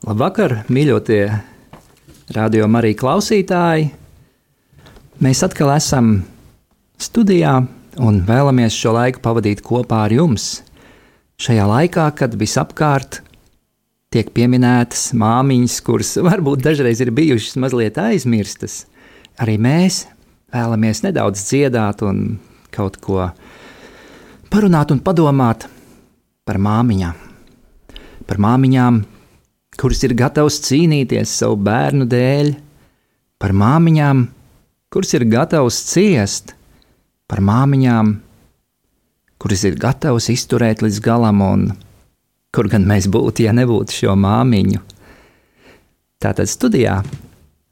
Labvakar, mīļotie radio Marija klausītāji! Mēs atkal esam studijā un vēlamies šo laiku pavadīt kopā ar jums. Šajā laikā, kad visapkārt tiek pieminētas māmiņas, kuras varbūt dažreiz ir bijušas mazliet aizmirstas, arī mēs vēlamies nedaudz dziedāt un kaut ko parunāt un padomāt par māmiņām. Par māmiņām, kuras ir gatavas cīnīties savu bērnu dēļ, par māmiņām, kuras ir gatavas ciest, par māmiņām, kuras ir gatavas izturēt līdz galam, un kur gan mēs būtu, ja nebūtu šo māmiņu. Tātad studijā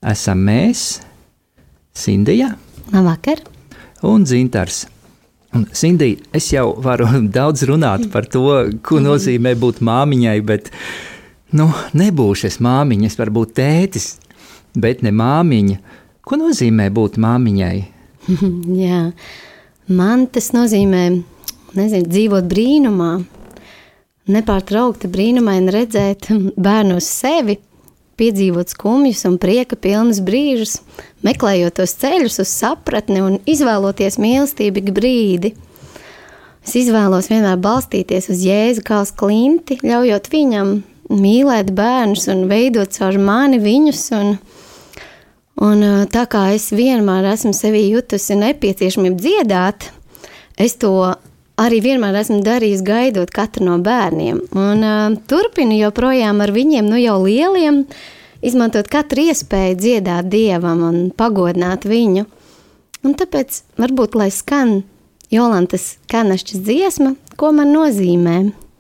esam mēs, Sindija Labvakar. un Zintars. Un, Sindija, es jau varu daudz runāt par to, ko nozīmē būt māmiņai, bet nu, nebūšu es māmiņa, es varu būt tētis, bet ne māmiņa. Ko nozīmē būt māmiņai? Jā, man tas nozīmē nezinu, dzīvot brīnumā, nepārtraukti brīnumaini redzēt bērnu uz sevi, piedzīvot skumjus un prieka pilnus brīžus, meklējot tos ceļus uz sapratni un izvēloties mīlestību brīdi. Es izvēlos vienmēr balstīties uz Jēzu kā uz klinti, ļaujot viņam mīlēt bērnus un veidot caur mani viņus. Un, un tā kā es vienmēr esmu sevī jutusi nepieciešamību dziedāt, es to arī vienmēr esmu darījis, gaidot katru no bērniem. Un, uh, turpinu joprojām ar viņiem, nu jau lieliem, izmantot katru iespēju dziedāt dievam un pagodināt viņu. Un tāpēc varbūt lai skan Jolantas Kanašķas dziesma, ko man nozīmē.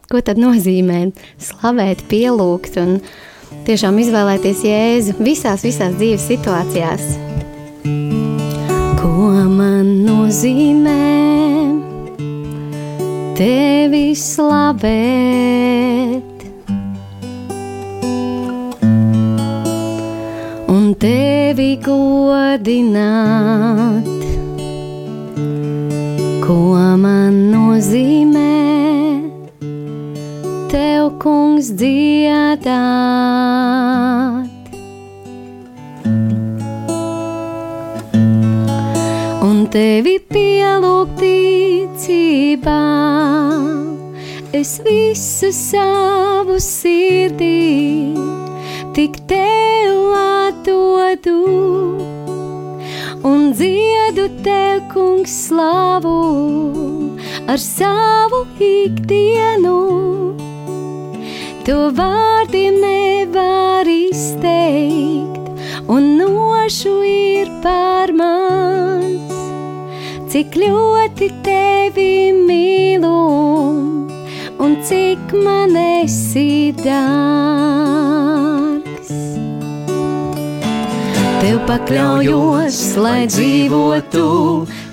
Ko tad nozīmē slavēt, pielūgt un tiešām izvēlēties Jēzu visās, visās dzīves situācijās? Ko man nozīmē? tevi slavēt. Un tevi godināt, ko man nozīmē, tev kungs dziedāt. Un tevi pielūgt ticībā es visu savu sirdī tik tev atdodu un dziedu tev, kungs, slavu ar savu ikdienu. To vārdiem nevar izteikt, un nošu ir par mans, cik ļoti tevi mīlu un cik man esi dārgs. Tev pakļaujos, lai dzīvotu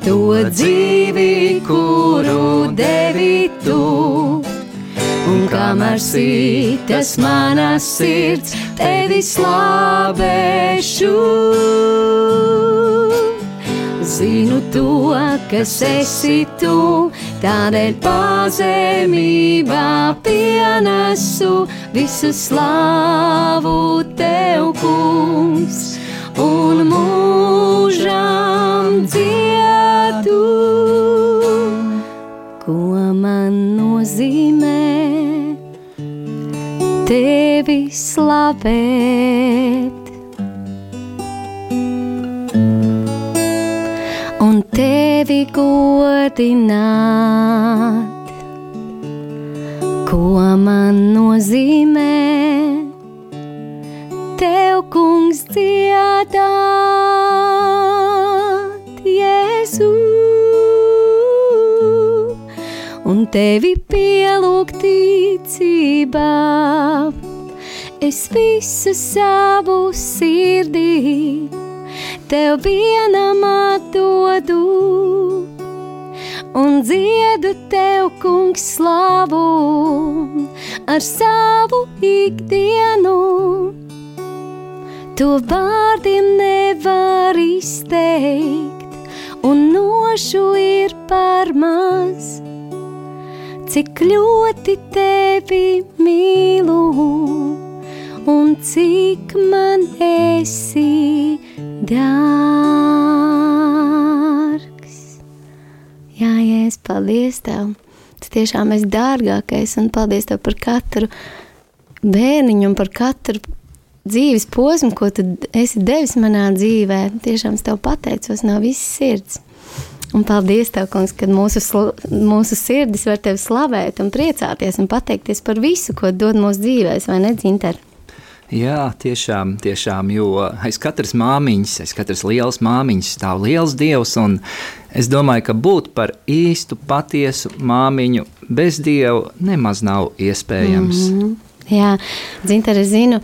to dzīvi, kuru devi tu. Un kamēr sītas manas sirds, tevi slavēšu. Zinu to, kas esi tu, Tādēļ pazemībā pienesu visu slāvu tev, kungs, un mūžām dziedu, ko man nozīmē slavēt. un tevi godināt, ko man nozīmē tev, kungs, dziedāt, Jēzu, un tevi pielūgt ticībā. Es visu savu sirdī tev vienam atdodu un dziedu tev, kungs, slavu ar savu ikdienu. To vārdiem nevar izteikt, un nošu ir par maz. Cik ļoti tevi mīlu, un cik man esi dārgs. Jā, Jēzus, paldies Tev! Tu tiešām esi dārgākais un paldies Tev par katru bērniņu un par katru dzīves posmu, ko tu esi devis manā dzīvē. Tiešām es Tev pateicos no visas sirds. Un paldies, Tev, kungs, ka mūsu, mūsu sirdis var Tevi slavēt un priecāties un pateikties par visu, ko dod mūsu dzīvēs, vai ne, Zinter? Jā, tiešām, tiešām, jo aiz katras māmiņas, aiz katras lielas māmiņas stāv liels dievs. Es domāju, ka būt par īstu, patiesu māmiņu bez dieva nemaz nav iespējams. Mm -hmm. Jā, Zinter, es zinu,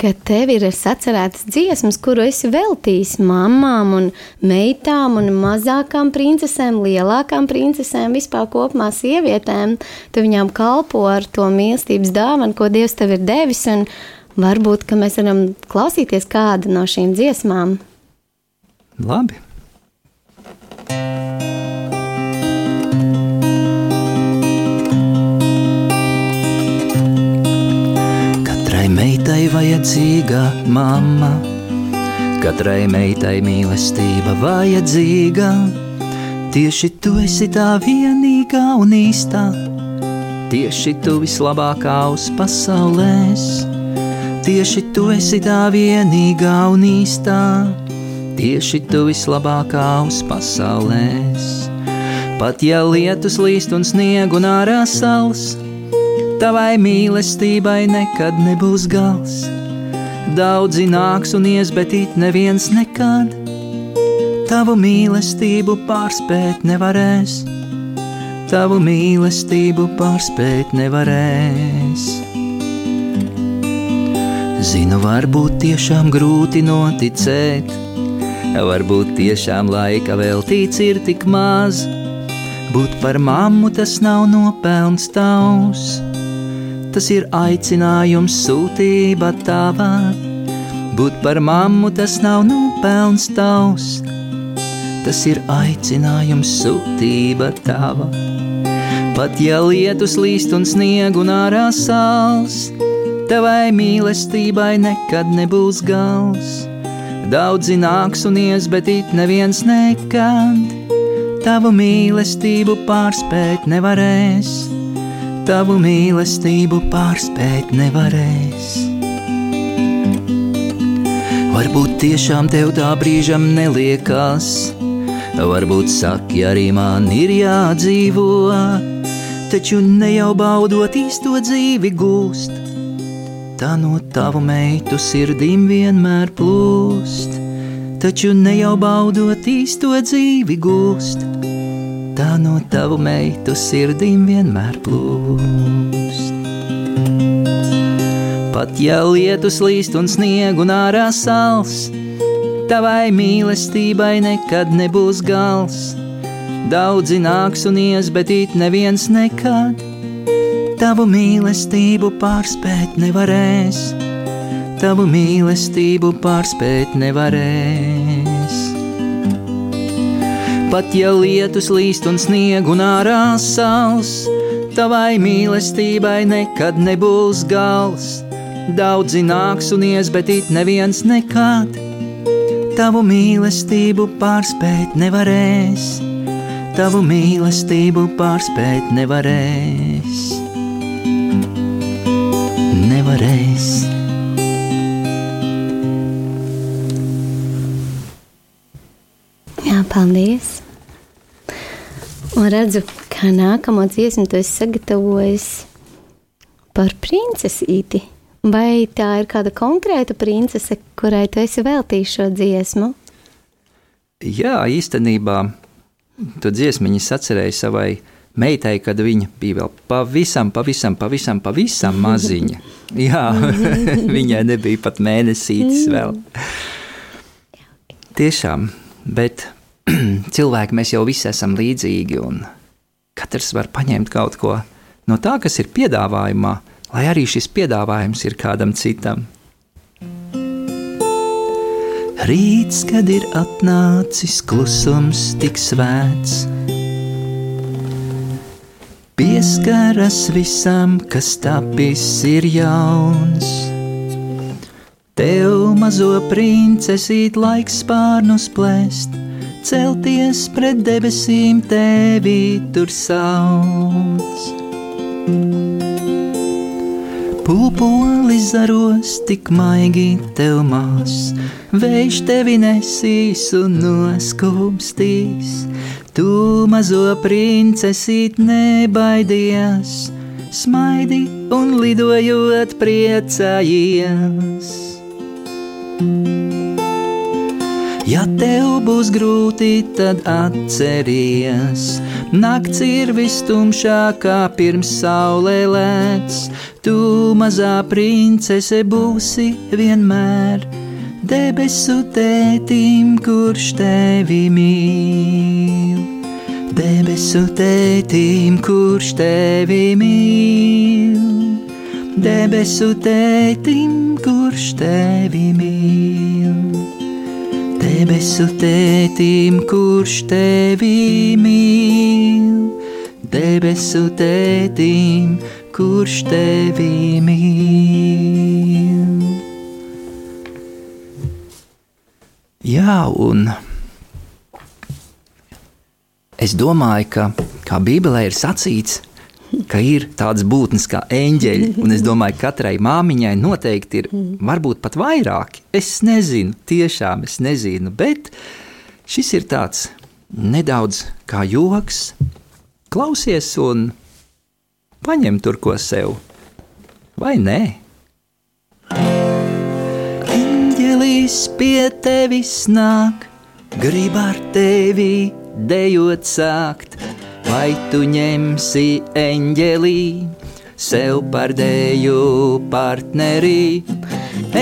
ka tev ir sacerētas dziesmas, kuru esi veltījis mamām un meitām un mazākām princesēm, lielākām princesēm, vispār kopumā sievietēm. Tu viņām kalpo ar to mīlestības dāvanu, ko Dievs tev ir devis, un varbūt, mēs varam klausīties kādu no šīm dziesmām. Labi. meitai vajadzīga mamma, katrai meitai mīlestība vajadzīga. Tieši tu esi tā vienīgā un īstā, tieši tu vislabākā uz pasaulēs. Tieši tu esi tā vienīgā un īstā, tieši tu vislabākā uz pasaulēs. Pat ja lietus līst un sniegu un ārā sals, tavai mīlestībai nekad nebūs gals. Daudzi nāks un ies, bet it neviens nekad tavu mīlestību pārspēt nevarēs. Tavu mīlestību pārspēt nevarēs. Zinu, varbūt tiešām grūti noticēt, varbūt tiešām laika veltīts ir tik maz. Būt par mammu tas nav nopelns tavs tas ir aicinājums, sūtība tava. Būt par mammu tas nav nopelns tavs, tas ir aicinājums, sūtība tava. Pat ja lietus līst un sniegu un ārā sāls, tavai mīlestībai nekad nebūs gals. Daudzi nāks un ies, bet it neviens nekad tavu mīlestību pārspēt nevarēs tavu mīlestību pārspēt nevarēs. Varbūt tiešām tev tā brīžam neliekas, varbūt saki arī man ir jādzīvo, taču ne jau baudot īsto dzīvi gūst. Tā no tavu meitu sirdīm vienmēr plūst, taču ne jau baudot īsto dzīvi gūst tā no tavu meitu sirdīm vienmēr plūst. Pat ja lietus līst un sniegu un ārā sals, tavai mīlestībai nekad nebūs gals. Daudzi nāks un ies, bet it neviens nekad tavu mīlestību pārspēt nevarēs. Tavu mīlestību pārspēt nevarēs. Pat ja lietus līst un sniegu un ārā sals, tavai mīlestībai nekad nebūs gals. Daudzi nāks un ies, bet it neviens nekad tavu mīlestību pārspēt nevarēs. Tavu mīlestību pārspēt nevarēs. Nevarēs. Jā, paldies! Un redzu, kā nākamo dziesmu tu esi sagatavojis par princesīti. Vai tā ir kāda konkrēta princese, kurai tu esi veltījis šo dziesmu? Jā, īstenībā tu dziesmiņas atcerēji savai meitai, kad viņa bija vēl pavisam, pavisam, pavisam, pavisam maziņa. Jā, viņai nebija pat mēnesītis vēl. Tiešām, bet cilvēki mēs jau visi esam līdzīgi, un katrs var paņemt kaut ko no tā, kas ir piedāvājumā, lai arī šis piedāvājums ir kādam citam. Rīts, kad ir atnācis klusums tik svēts, pieskaras visam, kas tapis ir jauns. Tev mazo princesīt laiks spārnus plēst, celties pret debesīm tevi tur sauc. Pūpoli zaros tik maigi tev mās, vējš tevi nesīs un noskūpstīs. Tu mazo princesīt nebaidies, smaidi un lidojot priecājies. Ja tev būs grūti, tad atceries, nakts ir vistumšākā pirms saulē lēc Tu mazā princese būsi vienmēr debesu tētim, kurš tevi mīl. Debesu tētim, kurš tevi mīl. Debesu tētim, kurš tevi mīl. Debesu tētim, kurš tevi mīl. Debesu tētim, kurš tevi mīl. Jā, un es domāju, ka kā Bībelē ir sacīts, ka ir tādas būtnes kā eņģeļi, un es domāju, ka katrai māmiņai noteikti ir varbūt pat vairāki. Es nezinu, tiešām es nezinu, bet šis ir tāds nedaudz kā joks. Klausies un paņem tur ko sev, vai nē? Eņģelis pie tevis nāk, grib ar tevi dejot sākt, vai tu ņemsi eņģelī sev par deju partneri.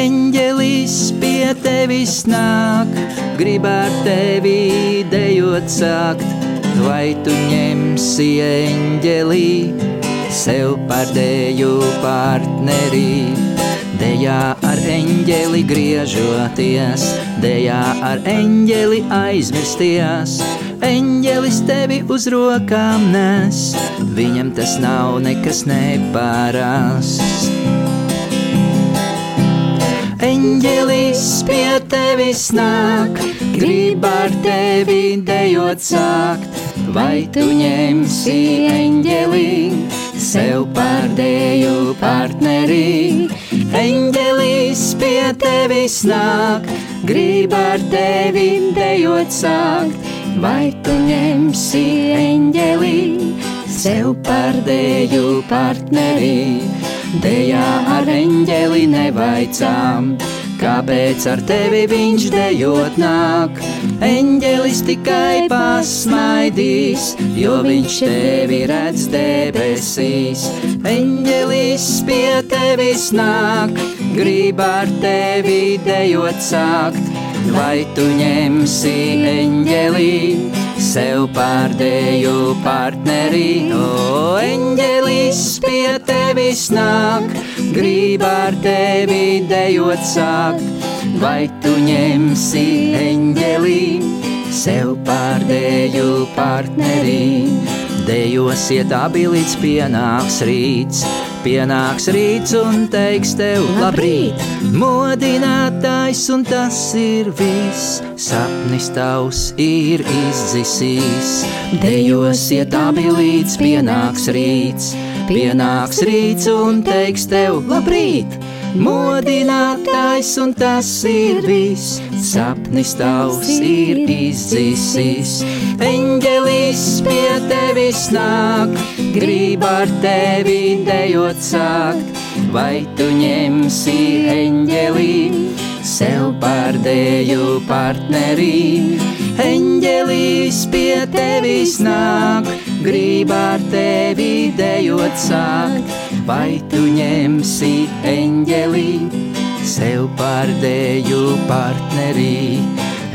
Eņģelis pie tevis nāk, grib ar tevi dejot sākt, vai tu ņemsi eņģelī sev par dēļu partneri. Dejā ar eņģeli griežoties, dejā ar eņģeli aizmirsties. Eņģelis tevi uz rokām nes, viņam tas nav nekas neparasts. Eņģelis pie tevis nāk, grib ar tevi dejot sākt, vai tu ņemsi eņģeli? sev par dēju partneri. Eņģelis pie tevis nāk, grib ar tevi dejot sākt, vai tu ņemsi eņģeli sev par dēju partneri. Dejā ar eņģeli nevaicām kāpēc ar tevi viņš dejot nāk. Eņģelis tikai pasmaidīs, jo viņš tevi redz debesīs. Eņģelis pie tevis nāk, grib ar tevi dejot sākt, vai tu ņemsi eņģelī sev pārdēju partneri. O, eņģelis pie tevis nāk, grib ar tevi dejot sākt, vai tu ņemsi eņģelī sev pārdēju partneri. Dejosiet abi līdz pienāks rīts, pienāks rīts un teiks tev labrīt. Modinātājs un tas ir viss, sapnis tavs ir izdzisīs. Dejosiet abi līdz pienāks rīts Pienāks rīts un teiks tev labrīt, modinātājs un tas ir viss. Sapnis tavs ir izdzisis, eņģelis pie tevis nāk, grib ar tevi dejot sākt, vai tu ņemsi eņģelī sev par dēju partnerī. Eņģelis pie tevis nāk, grib ar tevi dejot sākt, vai tu ņemsi eņģelī sev par dēju partnerī,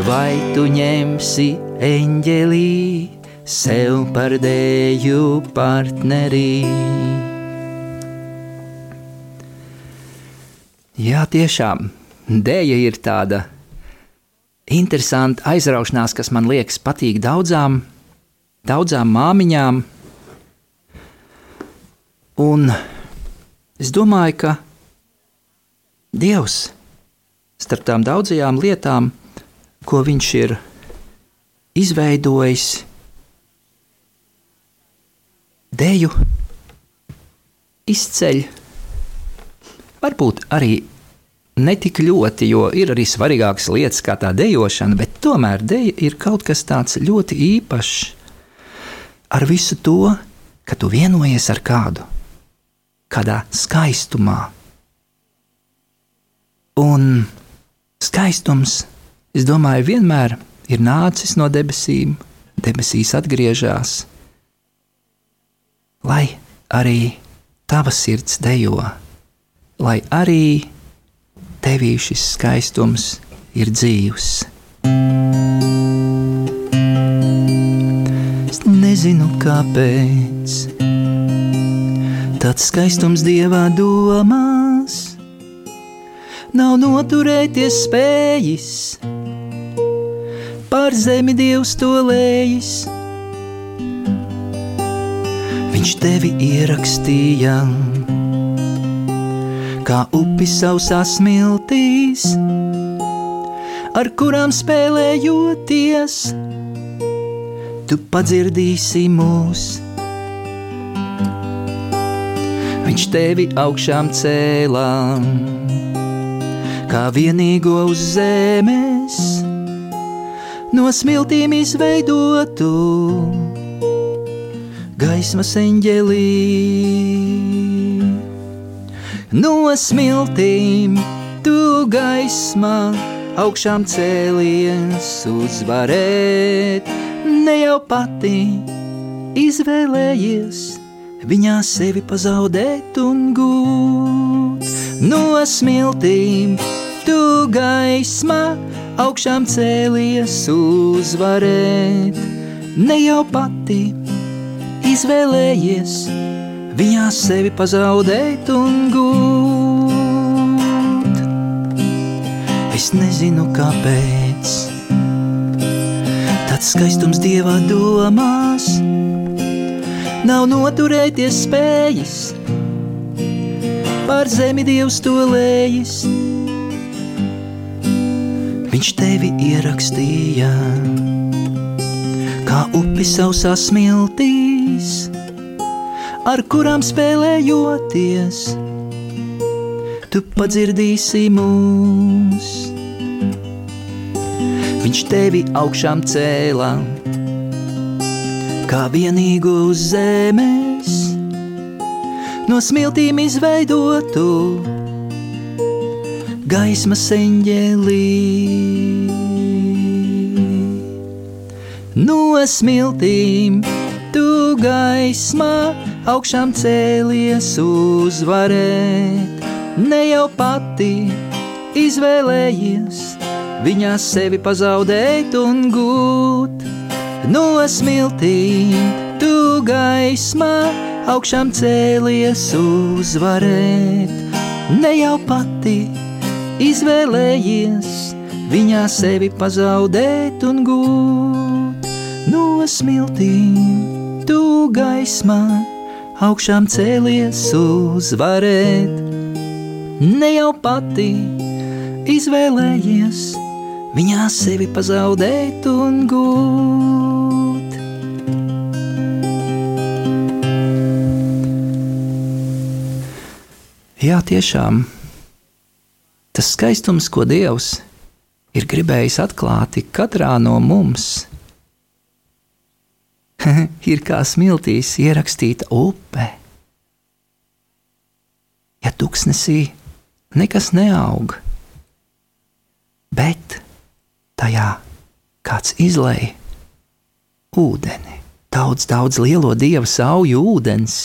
vai tu ņemsi eņģelī sev par dēju partnerī. Jā, tiešām, dēja ir tāda interesanta aizraušanās, kas man liekas patīk daudzām daudzām māmiņām. Un es domāju, ka Dievs starp tām daudzajām lietām, ko viņš ir izveidojis, deju izceļ. Varbūt arī ne tik ļoti, jo ir arī svarīgākas lietas kā tā dejošana, bet tomēr deja ir kaut kas tāds ļoti īpašs. Ar visu to, ka tu vienojies ar kādu, kādā skaistumā. Un skaistums, es domāju, vienmēr ir nācis no debesīm, debesīs atgriežas, lai arī tava sirds dejo, lai arī tevī šis skaistums ir dzīvs. Es nezinu, kāpēc tāds skaistums dievā domās nav noturēties spējis. Pār zemi dievs to lējas viņš tevi ierakstīja. Kā upi sausā smiltīs, ar kurām spēlējoties, tu padzirdīsi mūs. Viņš tevi augšām cēlā, kā vienīgo uz zemes, no smiltīm izveidotu gaismas eņģelī. No smiltīm tu gaismā augšām cēlies uzvarēt, ne jau pati izvēlējies viņā sevi pazaudēt un gūt. No smiltīm tu gaismā augšām cēlies uzvarēt, ne jau pati izvēlējies viņā sevi pazaudēt un gūt. Es nezinu, kāpēc. Tāds skaistums dieva domās. Nav noturēties spējas. Pār zemi dievs to lējas, viņš tevi ierakstīja. Kā upi sausā smiltīs, ar kurām spēlējoties, tu padzirdīsi mūs. Viņš tevi augšām cēlā, kā vienīgu uz zemes, no smiltīm izveidotu gaismas eņģelī. No smiltīm tu gaismā augšām cēlies uzvarēt, ne jau pati izvēlējies viņā sevi pazaudēt un gūt. No smiltīm tu gaismā augšām cēlies uzvarēt, ne jau pati izvēlējies viņā sevi pazaudēt un gūt. No smiltīm, tu gaismā augšām cēlies uzvarēt. Ne jau pati izvēlējies viņā sevi pazaudēt un gūt. Jā, tiešām tas skaistums, ko Dievs ir gribējis atklāt katrā no mums, ir kā smiltīs ierakstīta upe. Ja tuksnesī nekas neaug, bet tajā kāds izlēja ūdeni, daudz, daudz lielo dievu sauju ūdens,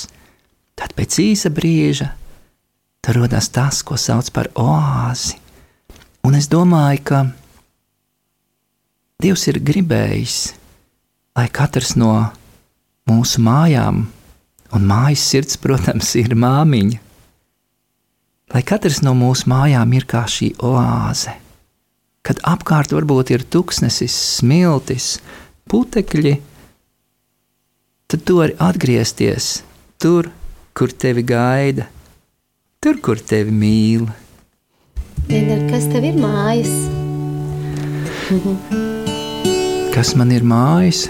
tad pēc īsa brīža tur rodas tas, ko sauc par oāzi. Un es domāju, ka Dievs ir gribējis lai katrs no mūsu mājām, un mājas sirds, protams, ir māmiņa, lai katrs no mūsu mājām ir kā šī oāze, kad apkārt varbūt ir tuksnesis, smiltis, putekļi, tad tu vari atgriezties tur, kur tevi gaida, tur, kur tevi mīl. Zināt, kas tev ir mājas? Kas man ir mājas?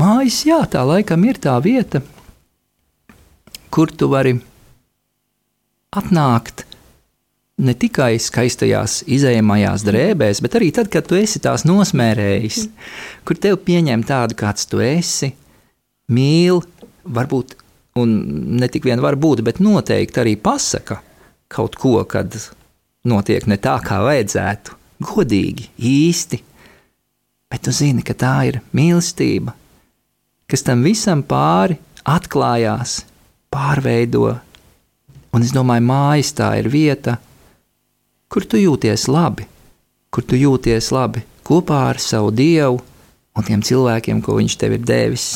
Mājas, jā, tā laikam ir tā vieta, kur tu vari atnākt ne tikai skaistajās izējamajās drēbēs, bet arī tad, kad tu esi tās nosmērējis, kur tev pieņem tādu, kāds tu esi, mīl, varbūt, un ne tik vien var būt, bet noteikti arī pasaka kaut ko, kad notiek ne tā, kā vajadzētu, godīgi, īsti. Bet tu zini, ka tā ir mīlestība, kas tam visam pāri atklājās, pārveido. Un es domāju, mājas tā ir vieta, kur tu jūties labi, kur tu jūties labi kopā ar savu dievu un tiem cilvēkiem, ko viņš tev ir devis.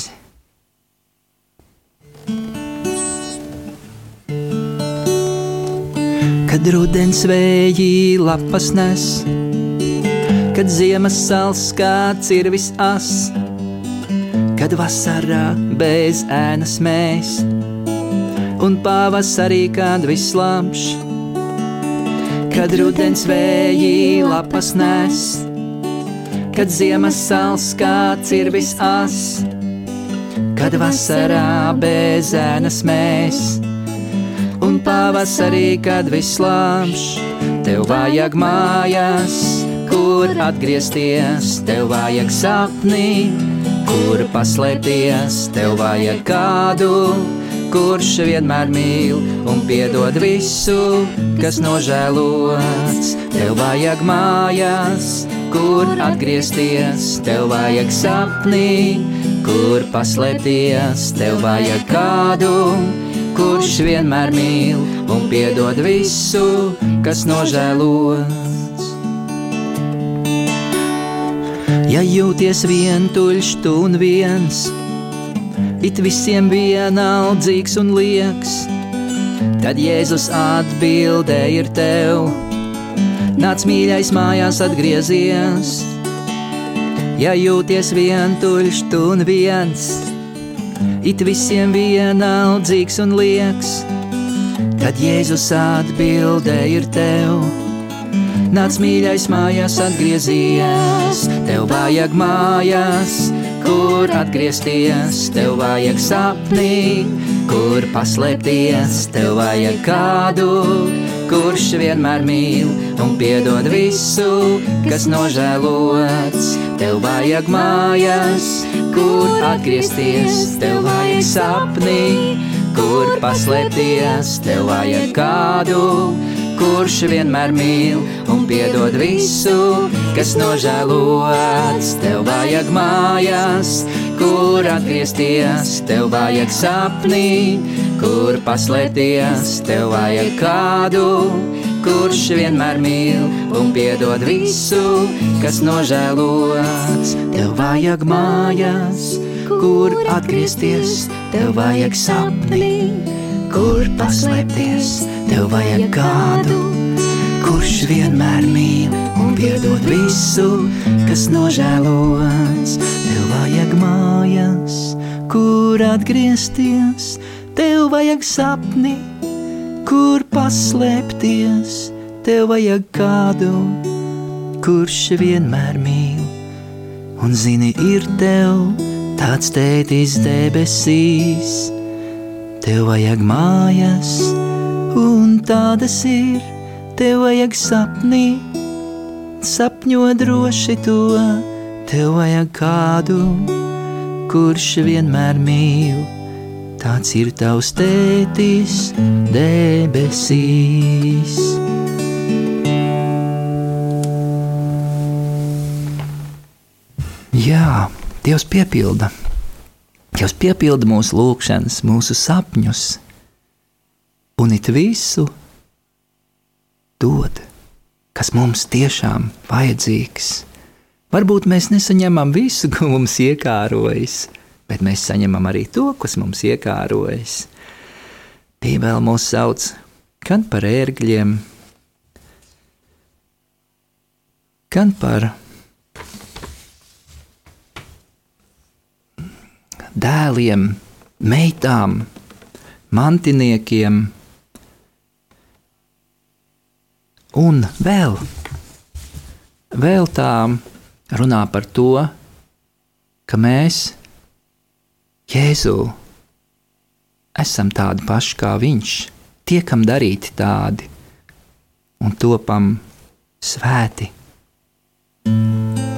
Kad rudens vēji lapas nes, kad ziemas sals kāds ir visas, kad vasarā bez ēnas mēs, un pavasarī kad viss labs kad rudens vēji lapas nes, kad ziemas sals kāds ir visas, kad vasarā bez ēnas mēs, un pavasarī, kad viss lāmš, tev vajag mājās, kur atgriezties, tev vajag sapni, kur paslēpties, tev vajag kādu kurš vienmēr mīl un piedod visu, kas nožēlots. Tev vajag mājās, kur atgriezties, tev vajag sapnī, kur paslēpties, tev vajag kādu, kurš vienmēr mīl un piedod visu, kas nožēlots. Ja jūties vientuļš, tu un viens, it visiem vienaldzīgs un lieks. Tad Jēzus atbildēja ir tev, nāc mīļais mājās atgriezies. Ja jūties vientuļš, tu un viens, it visiem vienaldzīgs un lieks, tad Jēzus atbildēja ir tev. Nāc mīļais mājās atgriezies, tev vajag mājās, kur atgriezties, tev vajag sapnī, kur paslēpties, tev vajag kādu, kurš vienmēr mīl un piedod visu, kas nožēlots. Tev vajag mājas, kur atgriezties, tev vajag sapnī, kur paslēpties, tev vajag kādu, kurš vienmēr mīl un piedod visu, kas nožēlots. Tev vajag mājās, kur atgriezties, tev vajag sapnī, kur paslēpties, tev vajag kādu, kurš vienmēr mīl un piedod visu, kas nožēlots. Tev vajag mājās, kur atgriezties, tev vajag sapnī, kur paslēpties Tev vajag kādu, kurš vienmēr mīl un piedod visu, kas nožēlots. Tev vajag mājas, kur atgriezties, tev vajag sapni, kur paslēpties. Tev vajag kādu, kurš vienmēr mīl un zini, ir tev tāds tētis debesīs. Tev vajag mājas, un tādas ir, tev vajag sapnī, sapņo droši to, tev vajag kādu, kurš vienmēr mīl. Tāds ir tavs tētis debesīs. Jā, Dievs piepilda. Dievs piepilda mūsu lūgšanas, mūsu sapņus un it visu dod, kas mums tiešām vajadzīgs. Varbūt mēs nesaņemam visu, ko mums iekārojas, bet mēs saņemam arī to, kas mums iekārojas. Bībeli mūs sauc gan par ērgļiem, gan par dēliem, meitām, mantiniekiem Un vēl, vēl tā runā par to, ka mēs Jēzu esam tādi paši kā Viņš, tiekam darīti tādi un topam svēti. Vai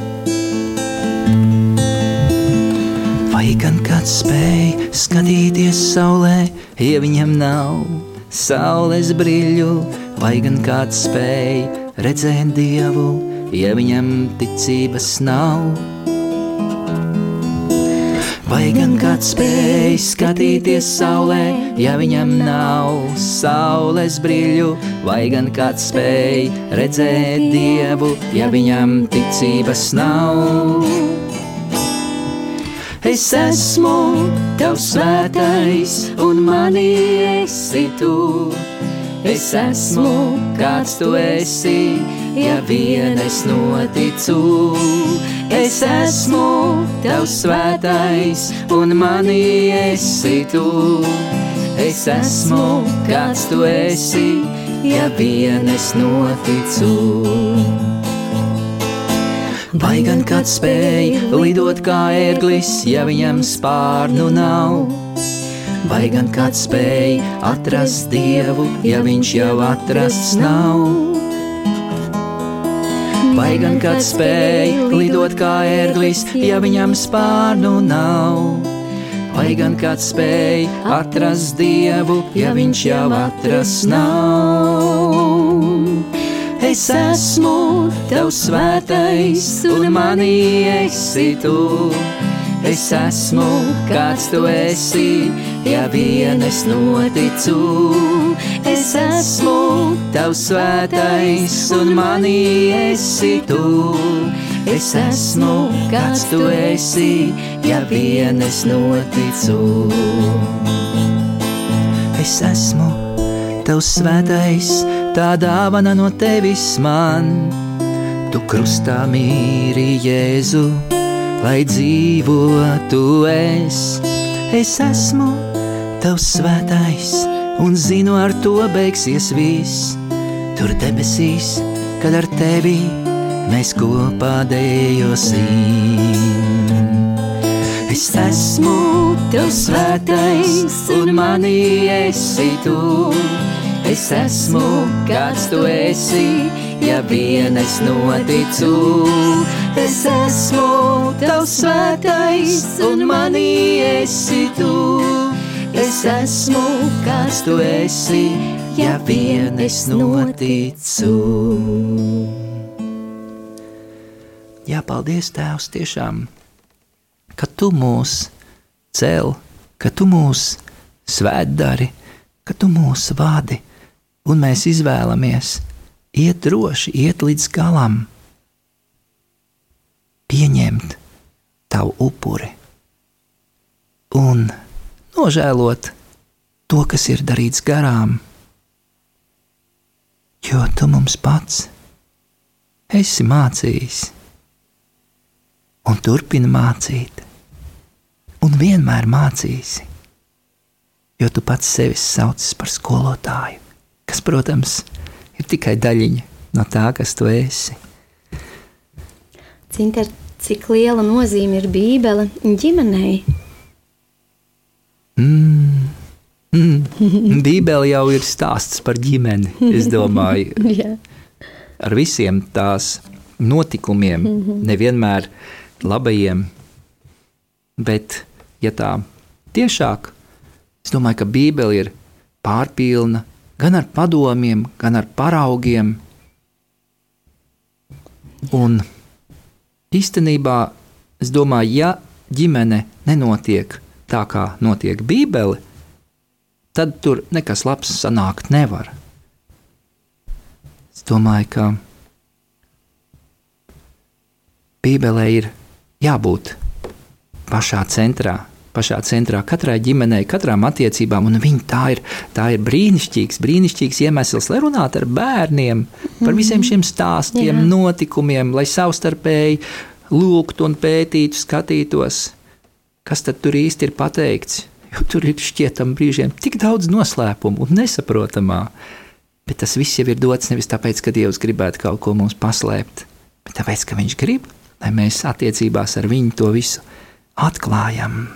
spēj skatīties saulē, ja viņam nav saules brīļu, vai gan kāds spēj redzēt dievu, ja viņam ticības nav? Vai gan kāds spēj skatīties saulē, ja viņam nav saules brīļu, vai gan kāds spēj redzēt dievu, ja viņam ticības nav? Es esmu tavs svētais, un manī esi tu. Es esmu kāds tu esi, ja vien es noticu. Es esmu tavs svētais, un manī esi tu. Es esmu kāds tu esi, ja vien es noticu. Vai gan kāds spēj lidot kā ērglis, ja viņam spārnu nav? Vai gan kāds spēj atrast dievu, ja viņš jau atrasts nav? Vai gan kāds spēj lidot kā ērglis, ja viņam spārnu nav? Vai gan kāds spēj atrast dievu, ja viņš jau atrasts nav? Es esmu tavs svētais, un manī esi tu. Es esmu kāds tu esi, ja vien es noticu. Es esmu tavs svētais, un manī esi tu. Es esmu kāds tu esi, ja vien es noticu. Es esmu tavs svētais, tā dāvana no tevis man. Tu krustā mīri Jēzu lai dzīvotu es. Es esmu tavs svētais, un zinu, ar to beigsies viss. Tur debesīs, kad ar tevi mēs kopā dejosim. Es esmu tavs svētais, un manī esi tu. Es esmu kāds tu esi, ja vien es noticu. Es esmu tavs svētais, un manī esi tu. Es esmu kāds tu esi, ja vien es noticu. Jā, paldies, Tēvs, tiešām, ka tu mūs cel, ka tu mūs svētdari, ka tu mūs vadi un mēs izvēlamies iet droši, iet līdz galam, pieņemt tavu upuri. Un nožēlot to, kas ir darīts garām, jo tu mums pats esi mācījis. Un turpini mācīt, un vienmēr mācīsi, jo tu pats sevi sauc par skolotāju kas, protams, ir tikai daļiņa no tā, kas tu esi. Cinter, cik liela nozīme ir Bībele ģimenei? Mm. Mm. Bībele jau ir stāsts par ģimeni. Es domāju, yeah. ar visiem tās notikumiem, -hmm. nevienmēr labajiem, bet, ja tā tiešāk, es domāju, ka Bībele ir pārpilna gan ar padomiem, gan ar paraugiem. Un īstenībā es domāju, ja ģimene nenotiek tā, kā notiek Bībele, tad tur nekas labs sanākt nevar. Es domāju, ka Bībelē ir jābūt pašā centrā pašā centrā katrai ģimenei, katrām attiecībām. Un viņi tā ir, tā ir brīnišķīgs, brīnišķīgs iemesls, lai runātu ar bērniem par visiem šiem stāstiem, Jā. notikumiem, lai savstarpēji lūgtu un pētītu, skatītos, kas tad tur īsti ir pateikts. Jo tur ir šķietam brīžiem tik daudz noslēpumu un nesaprotamā. Bet tas viss jau ir dots nevis tāpēc, ka Dievs gribētu kaut ko mums paslēpt, bet tāpēc, ka Viņš grib, lai mēs attiecībās ar Viņu to visu atklājam.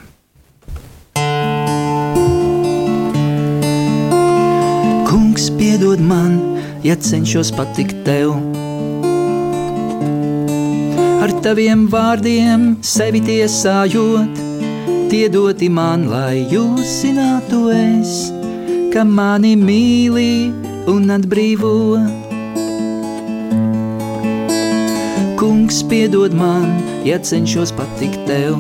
Kungs, piedod man, ja cenšos patikt tev. Ar taviem vārdiem sevi tiesājot, tie doti man, lai jūs zinātu es, ka mani mīlī un atbrīvo. Kungs, piedod man, ja cenšos patikt tev,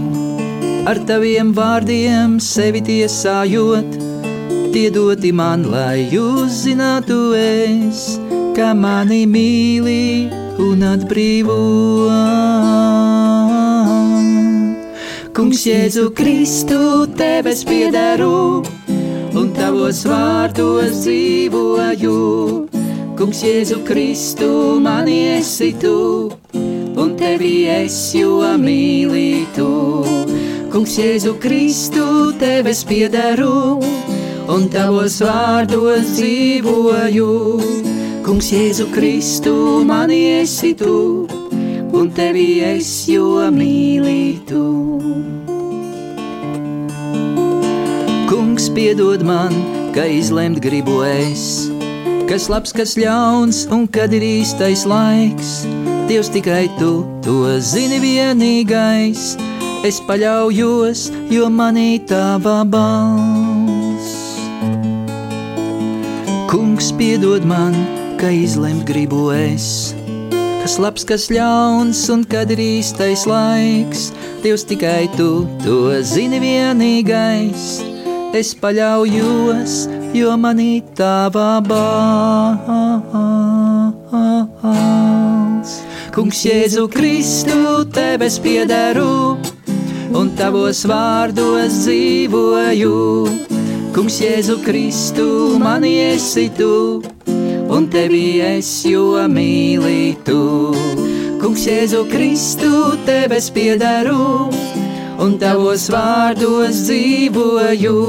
ar taviem vārdiem sevi tiesājot. Tie doti man, lai jūs zinātu es, ka mani mīli un atbrīvo. Kungs, Jēzu Kristu, tevis piederu un tavos vārdos dzīvoju. Kungs, Jēzu Kristu, mani esi tu, un tevi es jo mīlītu. Kungs, Jēzu Kristu, tevis piederu, un tavos vārdos dzīvoju. Kungs, Jēzu Kristu, mani esi tu, un tevi es jo mīlītu. Kungs, piedod man, ka izlemt gribu es, kas labs, kas ļauns un kad ir īstais laiks. Dievs tikai tu to zini vienīgais, es paļaujos, jo manī tava balss. Kungs, piedod man, ka izlemt gribu es, kas labs, kas ļauns un kad ir īstais laiks. Dievs tikai tu to zini vienīgais es paļaujos, jo manī tava balss. Kungs, Jēzu Kristu, tev es piederu, un tavos vārdos dzīvoju. Kungs, Jēzu Kristu, mani esi tu, un tevi es jo mīlītu. Kungs, Jēzu Kristu, tev es piederu un tavos vārdos dzīvoju.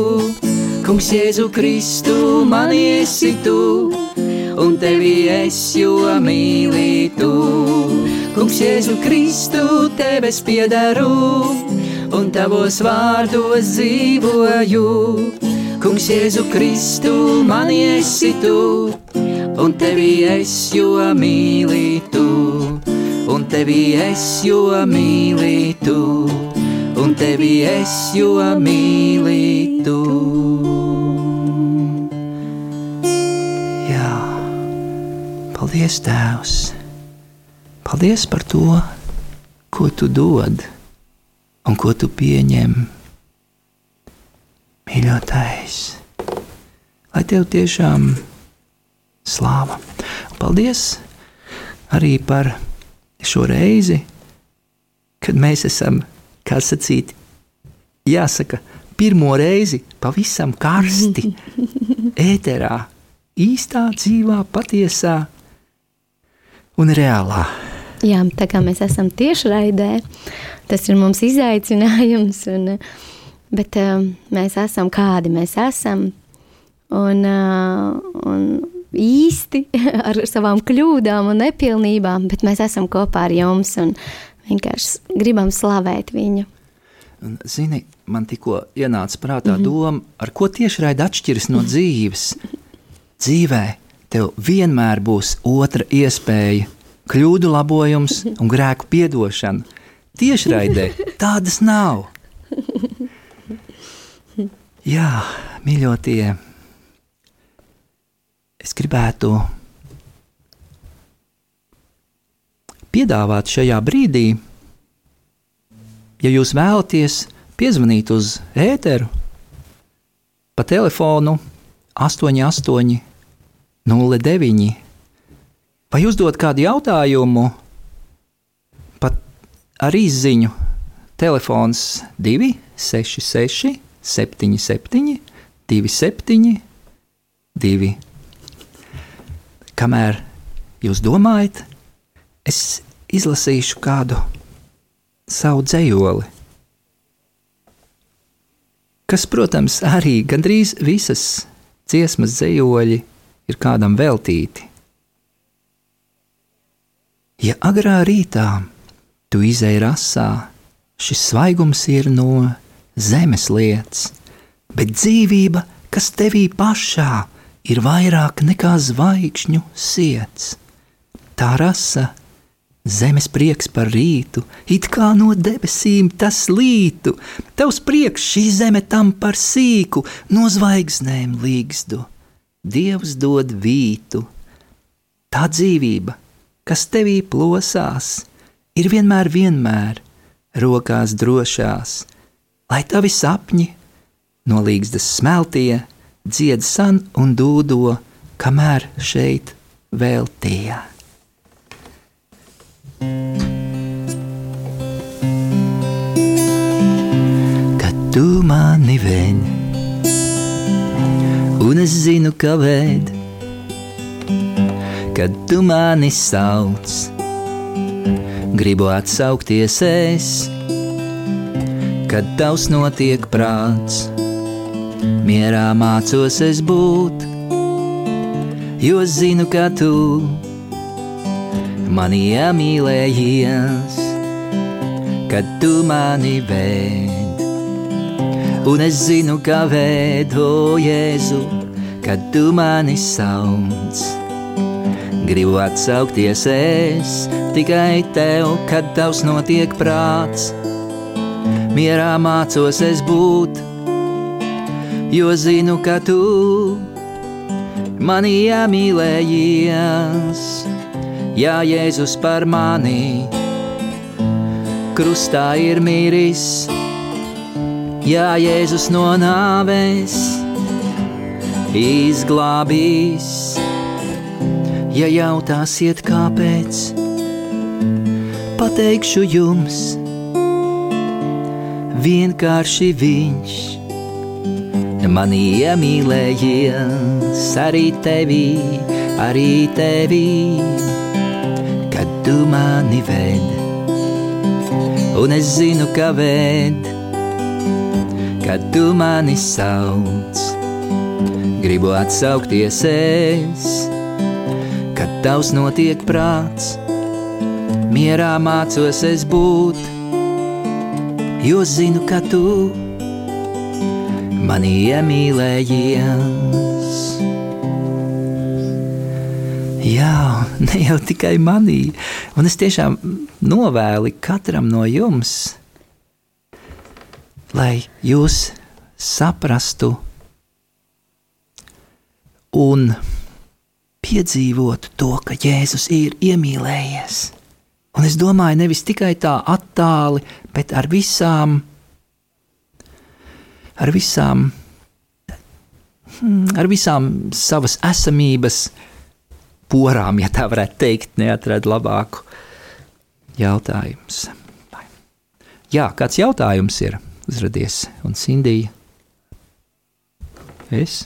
Kungs, Jēzu Kristu, man esi tu, un tevi es jo mīlītu. Kungs, Jēzu Kristu, tev es piedaru, un tavos vārdos dzīvoju. Kungs, Jēzu Kristu, man esi tu, un tevi es jo mīlītu, un tevi es jo mīlītu un tevi es jo mīlītu. Jā, paldies, Tēvs! Paldies par to, ko tu dod un ko tu pieņem. Mīļotais, lai tev tiešām slāva. Paldies arī par šo reizi, kad mēs esam kā sacīt, jāsaka, pirmo reizi pavisam karsti, ēterā, īstā, dzīvā, patiesā un reālā. Jā, tā kā mēs esam tieši raidē, tas ir mums izaicinājums, un, bet uh, mēs esam kādi mēs esam, un, uh, un īsti ar savām kļūdām un nepilnībām, bet mēs esam kopā ar jums, un vienkārši gribam slavēt viņu. Zini, man tikko ienāca prātā mm -hmm. doma, ar ko tieši raida atšķiras no dzīves. Dzīvē tev vienmēr būs otra iespēja, kļūdu labojums un grēku piedošana. Tieši raidē tādas nav. Jā, mīļotie, es gribētu piedāvāt šajā brīdī, ja jūs vēlaties piezvanīt uz ēteru pa telefonu 88, 09, vai uzdot kādu jautājumu, pat ar izziņu telefons 266, 77, 27, 2. Kamēr jūs domājat, es izlasīšu kādu savu dzējoli, kas, protams, arī gandrīz visas dziesmas dzējoļi ir kādam veltīti. Ja agrā rītā tu izēji rasā, šis svaigums ir no zemes lietas, bet dzīvība, kas tevī pašā, ir vairāk nekā zvaigžņu iets. Tā rasa Zemes prieks par rītu, it kā no debesīm tas lītu, tavs prieks šī zeme tam par sīku, no zvaigznēm līgstu. Dievs dod vītu. Tā dzīvība, kas tevī plosās, ir vienmēr, vienmēr rokās drošās, lai tavi sapņi no līgstas smeltie, dzied san un dūdo, kamēr šeit vēl tie. Kad tu mani vēd, un es zinu, ka vēd, kad tu mani sauc, gribu atsaukties es, kad tavs notiek prāts, mierā mācos es būt, jo zinu, ka tu mani iemīlējies, kad tu mani vēd. Un es zinu, ka vēd, o Jēzu, kad tu mani sauc. Gribu atsaukties es tikai tev, kad tavs notiek prāts. Mierā mācos es būt, jo zinu, ka tu mani iemīlējies ja Jēzus par mani krustā ir miris, ja Jēzus no nāves izglābīs. Ja jautāsiet, kāpēc, pateikšu jums, vienkārši viņš. Mani iemīlējies arī tevī, arī tevī tu mani ved, un es zinu, ka ved, kad tu mani sauc. Gribu atsaukties es, kad tavs notiek prāts, mierā mācos es būt, jo zinu, ka tu mani iemīlējies. Jā, ne jau tikai manī. Un es tiešām novēlu katram no jums, lai jūs saprastu un piedzīvotu to, ka Jēzus ir iemīlējies. Un es domāju, nevis tikai tā attāli, bet ar visām, ar visām, hmm, ar visām savas esamības porām, ja tā varētu teikt, neatrada labāku jautājumu. Jā, kāds jautājums ir uzradies? Un Sindija? Es?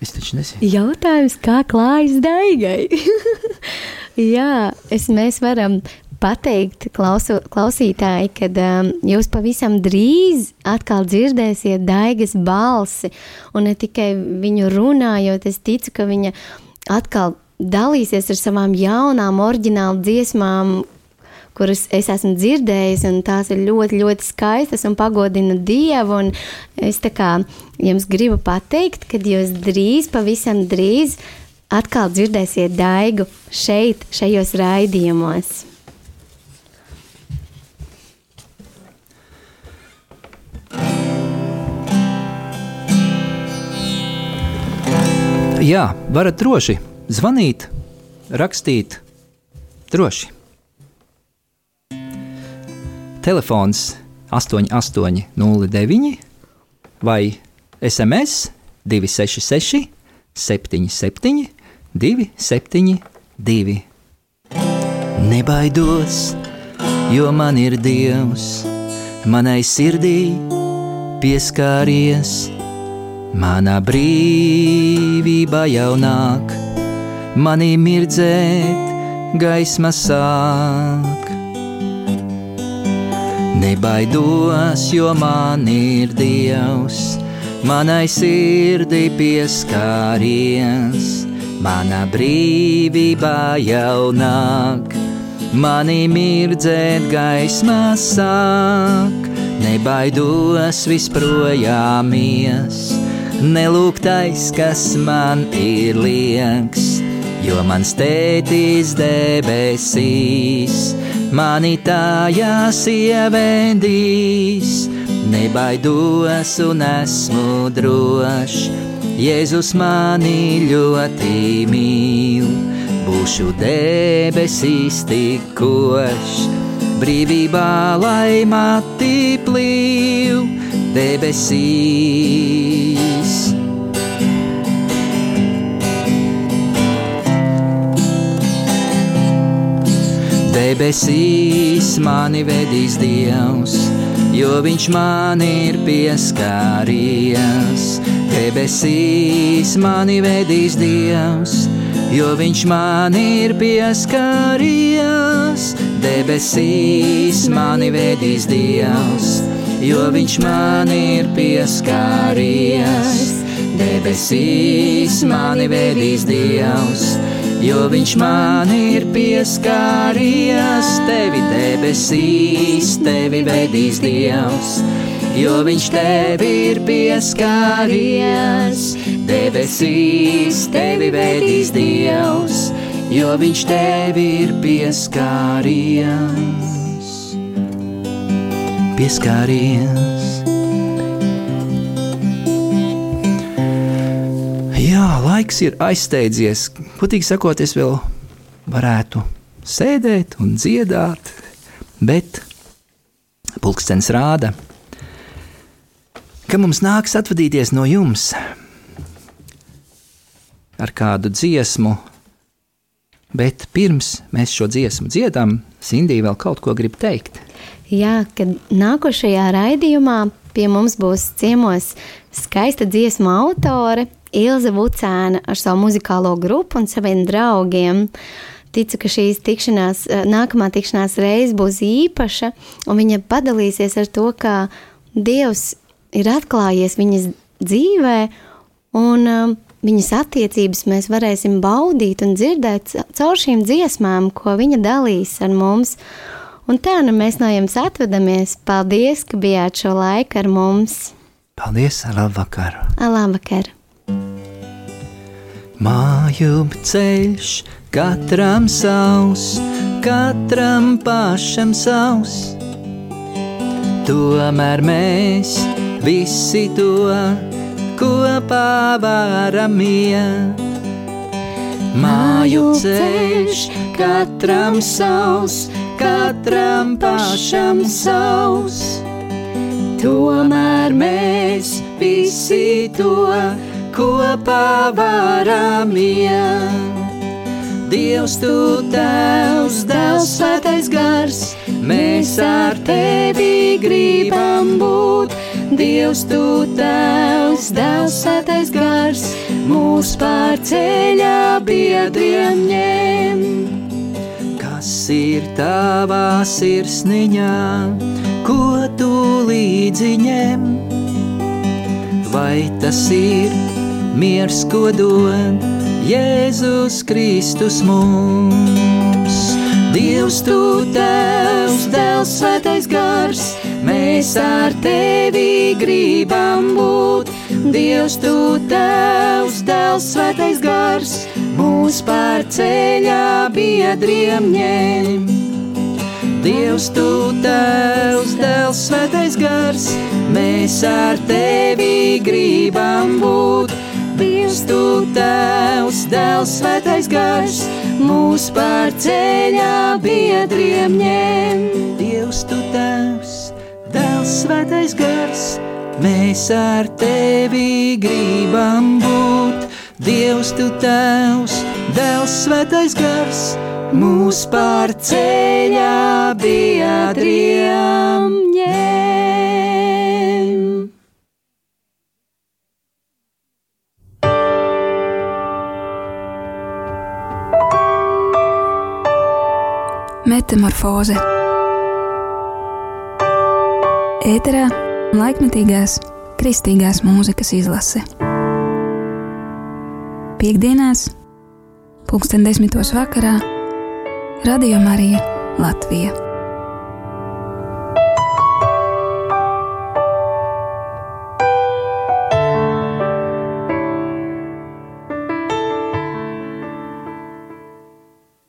Es taču nezinu. Jautājums, kā klājas daigai? Jā, es, mēs varam pateikt klausu, klausītāji, ka um, jūs pavisam drīz atkal dzirdēsiet daigas balsi, un ne tikai viņu runājot, es ticu, ka viņa atkal dalīsies ar savām jaunām, oriģinālu dziesmām, kuras es esmu dzirdējis, un tās ir ļoti, ļoti skaistas un pagodina Dievu. Un es kā jums gribu pateikt, ka jūs drīz, pavisam drīz, atkal dzirdēsiet daigu šeit, šajos raidījumos. Jā, varat droši zvanīt, rakstīt, droši. Telefons 8809 vai SMS 266 77 272. Nebaidos, jo man ir Dievs, manai sirdī pieskāries Mana brīvība jau nāk, manī mirdzēt, gaisma sāk. Nebaidos, jo man ir Dievs, manai sirdī pieskāries, mana brīvība jau nāk, manī mirdzēt gaismā sāk, nebaidos visprojāmies, nelūgtais, kas man ir liekas jo mans tētis debesīs mani tajās ievedīs. Nebaidos un esmu drošs, Jēzus mani ļoti mīl. Būšu debesīs tikošs, brīvībā lai mati plīv debesīs. Debesīs mani vedīs Dievs, jo Viņš man ir pieskāries. Debesīs mani vedīs Dievs, jo Viņš man ir pieskāries. Debesīs mani vedīs Dievs, jo Viņš man ir pieskāries. Debesīs mani vedīs Dievs jo viņš man ir pieskāries, tevi debesīs, tevi vedīs Dievs. Jo viņš tevi ir pieskāries, debesīs, tevi vedīs Dievs, jo viņš tevi ir pieskāries. Pieskāries. Jā, laiks ir aizsteidzies. Putīgi sakot, es vēl varētu sēdēt un dziedāt, bet pulkstenis rāda, ka mums nāks atvadīties no jums ar kādu dziesmu. Bet pirms mēs šo dziesmu dziedam, Sindija vēl kaut ko grib teikt. Jā, kad nākošajā raidījumā pie mums būs ciemos skaista dziesmu autore Ilze Vucēna ar savu muzikālo grupu un saviem draugiem. Ticu, ka šīs tikšanās, eh, nākamā tikšanās reize būs īpaša, un viņa padalīsies ar to, kā Dievs ir atklājies viņas dzīvē, un um, viņas attiecības mēs varēsim baudīt un dzirdēt caur šīm dziesmām, ko viņa dalīs ar mums. Un tā nu mēs no jums atvedamies. Paldies, ka bijāt šo laiku ar mums! Paldies, labvakar! Labvakar! Māju ceļš katram savs, katram pašam savs. Tomēr mēs visi to kopā varam iet. Māju ceļš katram savs, katram pašam savs. Tomēr mēs visi to kopā kopā varam iet. Dievs, tu tevs, Dēls, svētais gars, mēs ar tevi gribam būt. Dievs, tu tevs, Dēls, svētais gars, mūs pār ceļā biedriem ņem. Kas ir tavā sirsniņā, ko tu līdzi ņem? Vai tas ir? Miers, ko dod Jēzus Kristus mums. Dievs, tu tevs, Dēls, svētais gars, mēs ar tevi gribam būt. Dievs, tu tevs, Dēls, svētais gars, mūs pār ceļā biedriem ņem. Dievs, tu tevs, Dēls, svētais gars, mēs ar tevi gribam būt. Dievs, tu tevs, dēls, svētais gars, mūs pār ceļā biedriem ņem. Dievs, tu tevs, dēls, svētais gars, mēs ar tevi gribam būt. Dievs, tu tevs, dēls, svētais gars, mūs pār ceļā biedriem ņem. Metamorfoze Ēterā laikmetīgās Kristīgās mūzikas izlase. Piektdienās, pulksten desmitos vakarā, Radio Marija Latvija.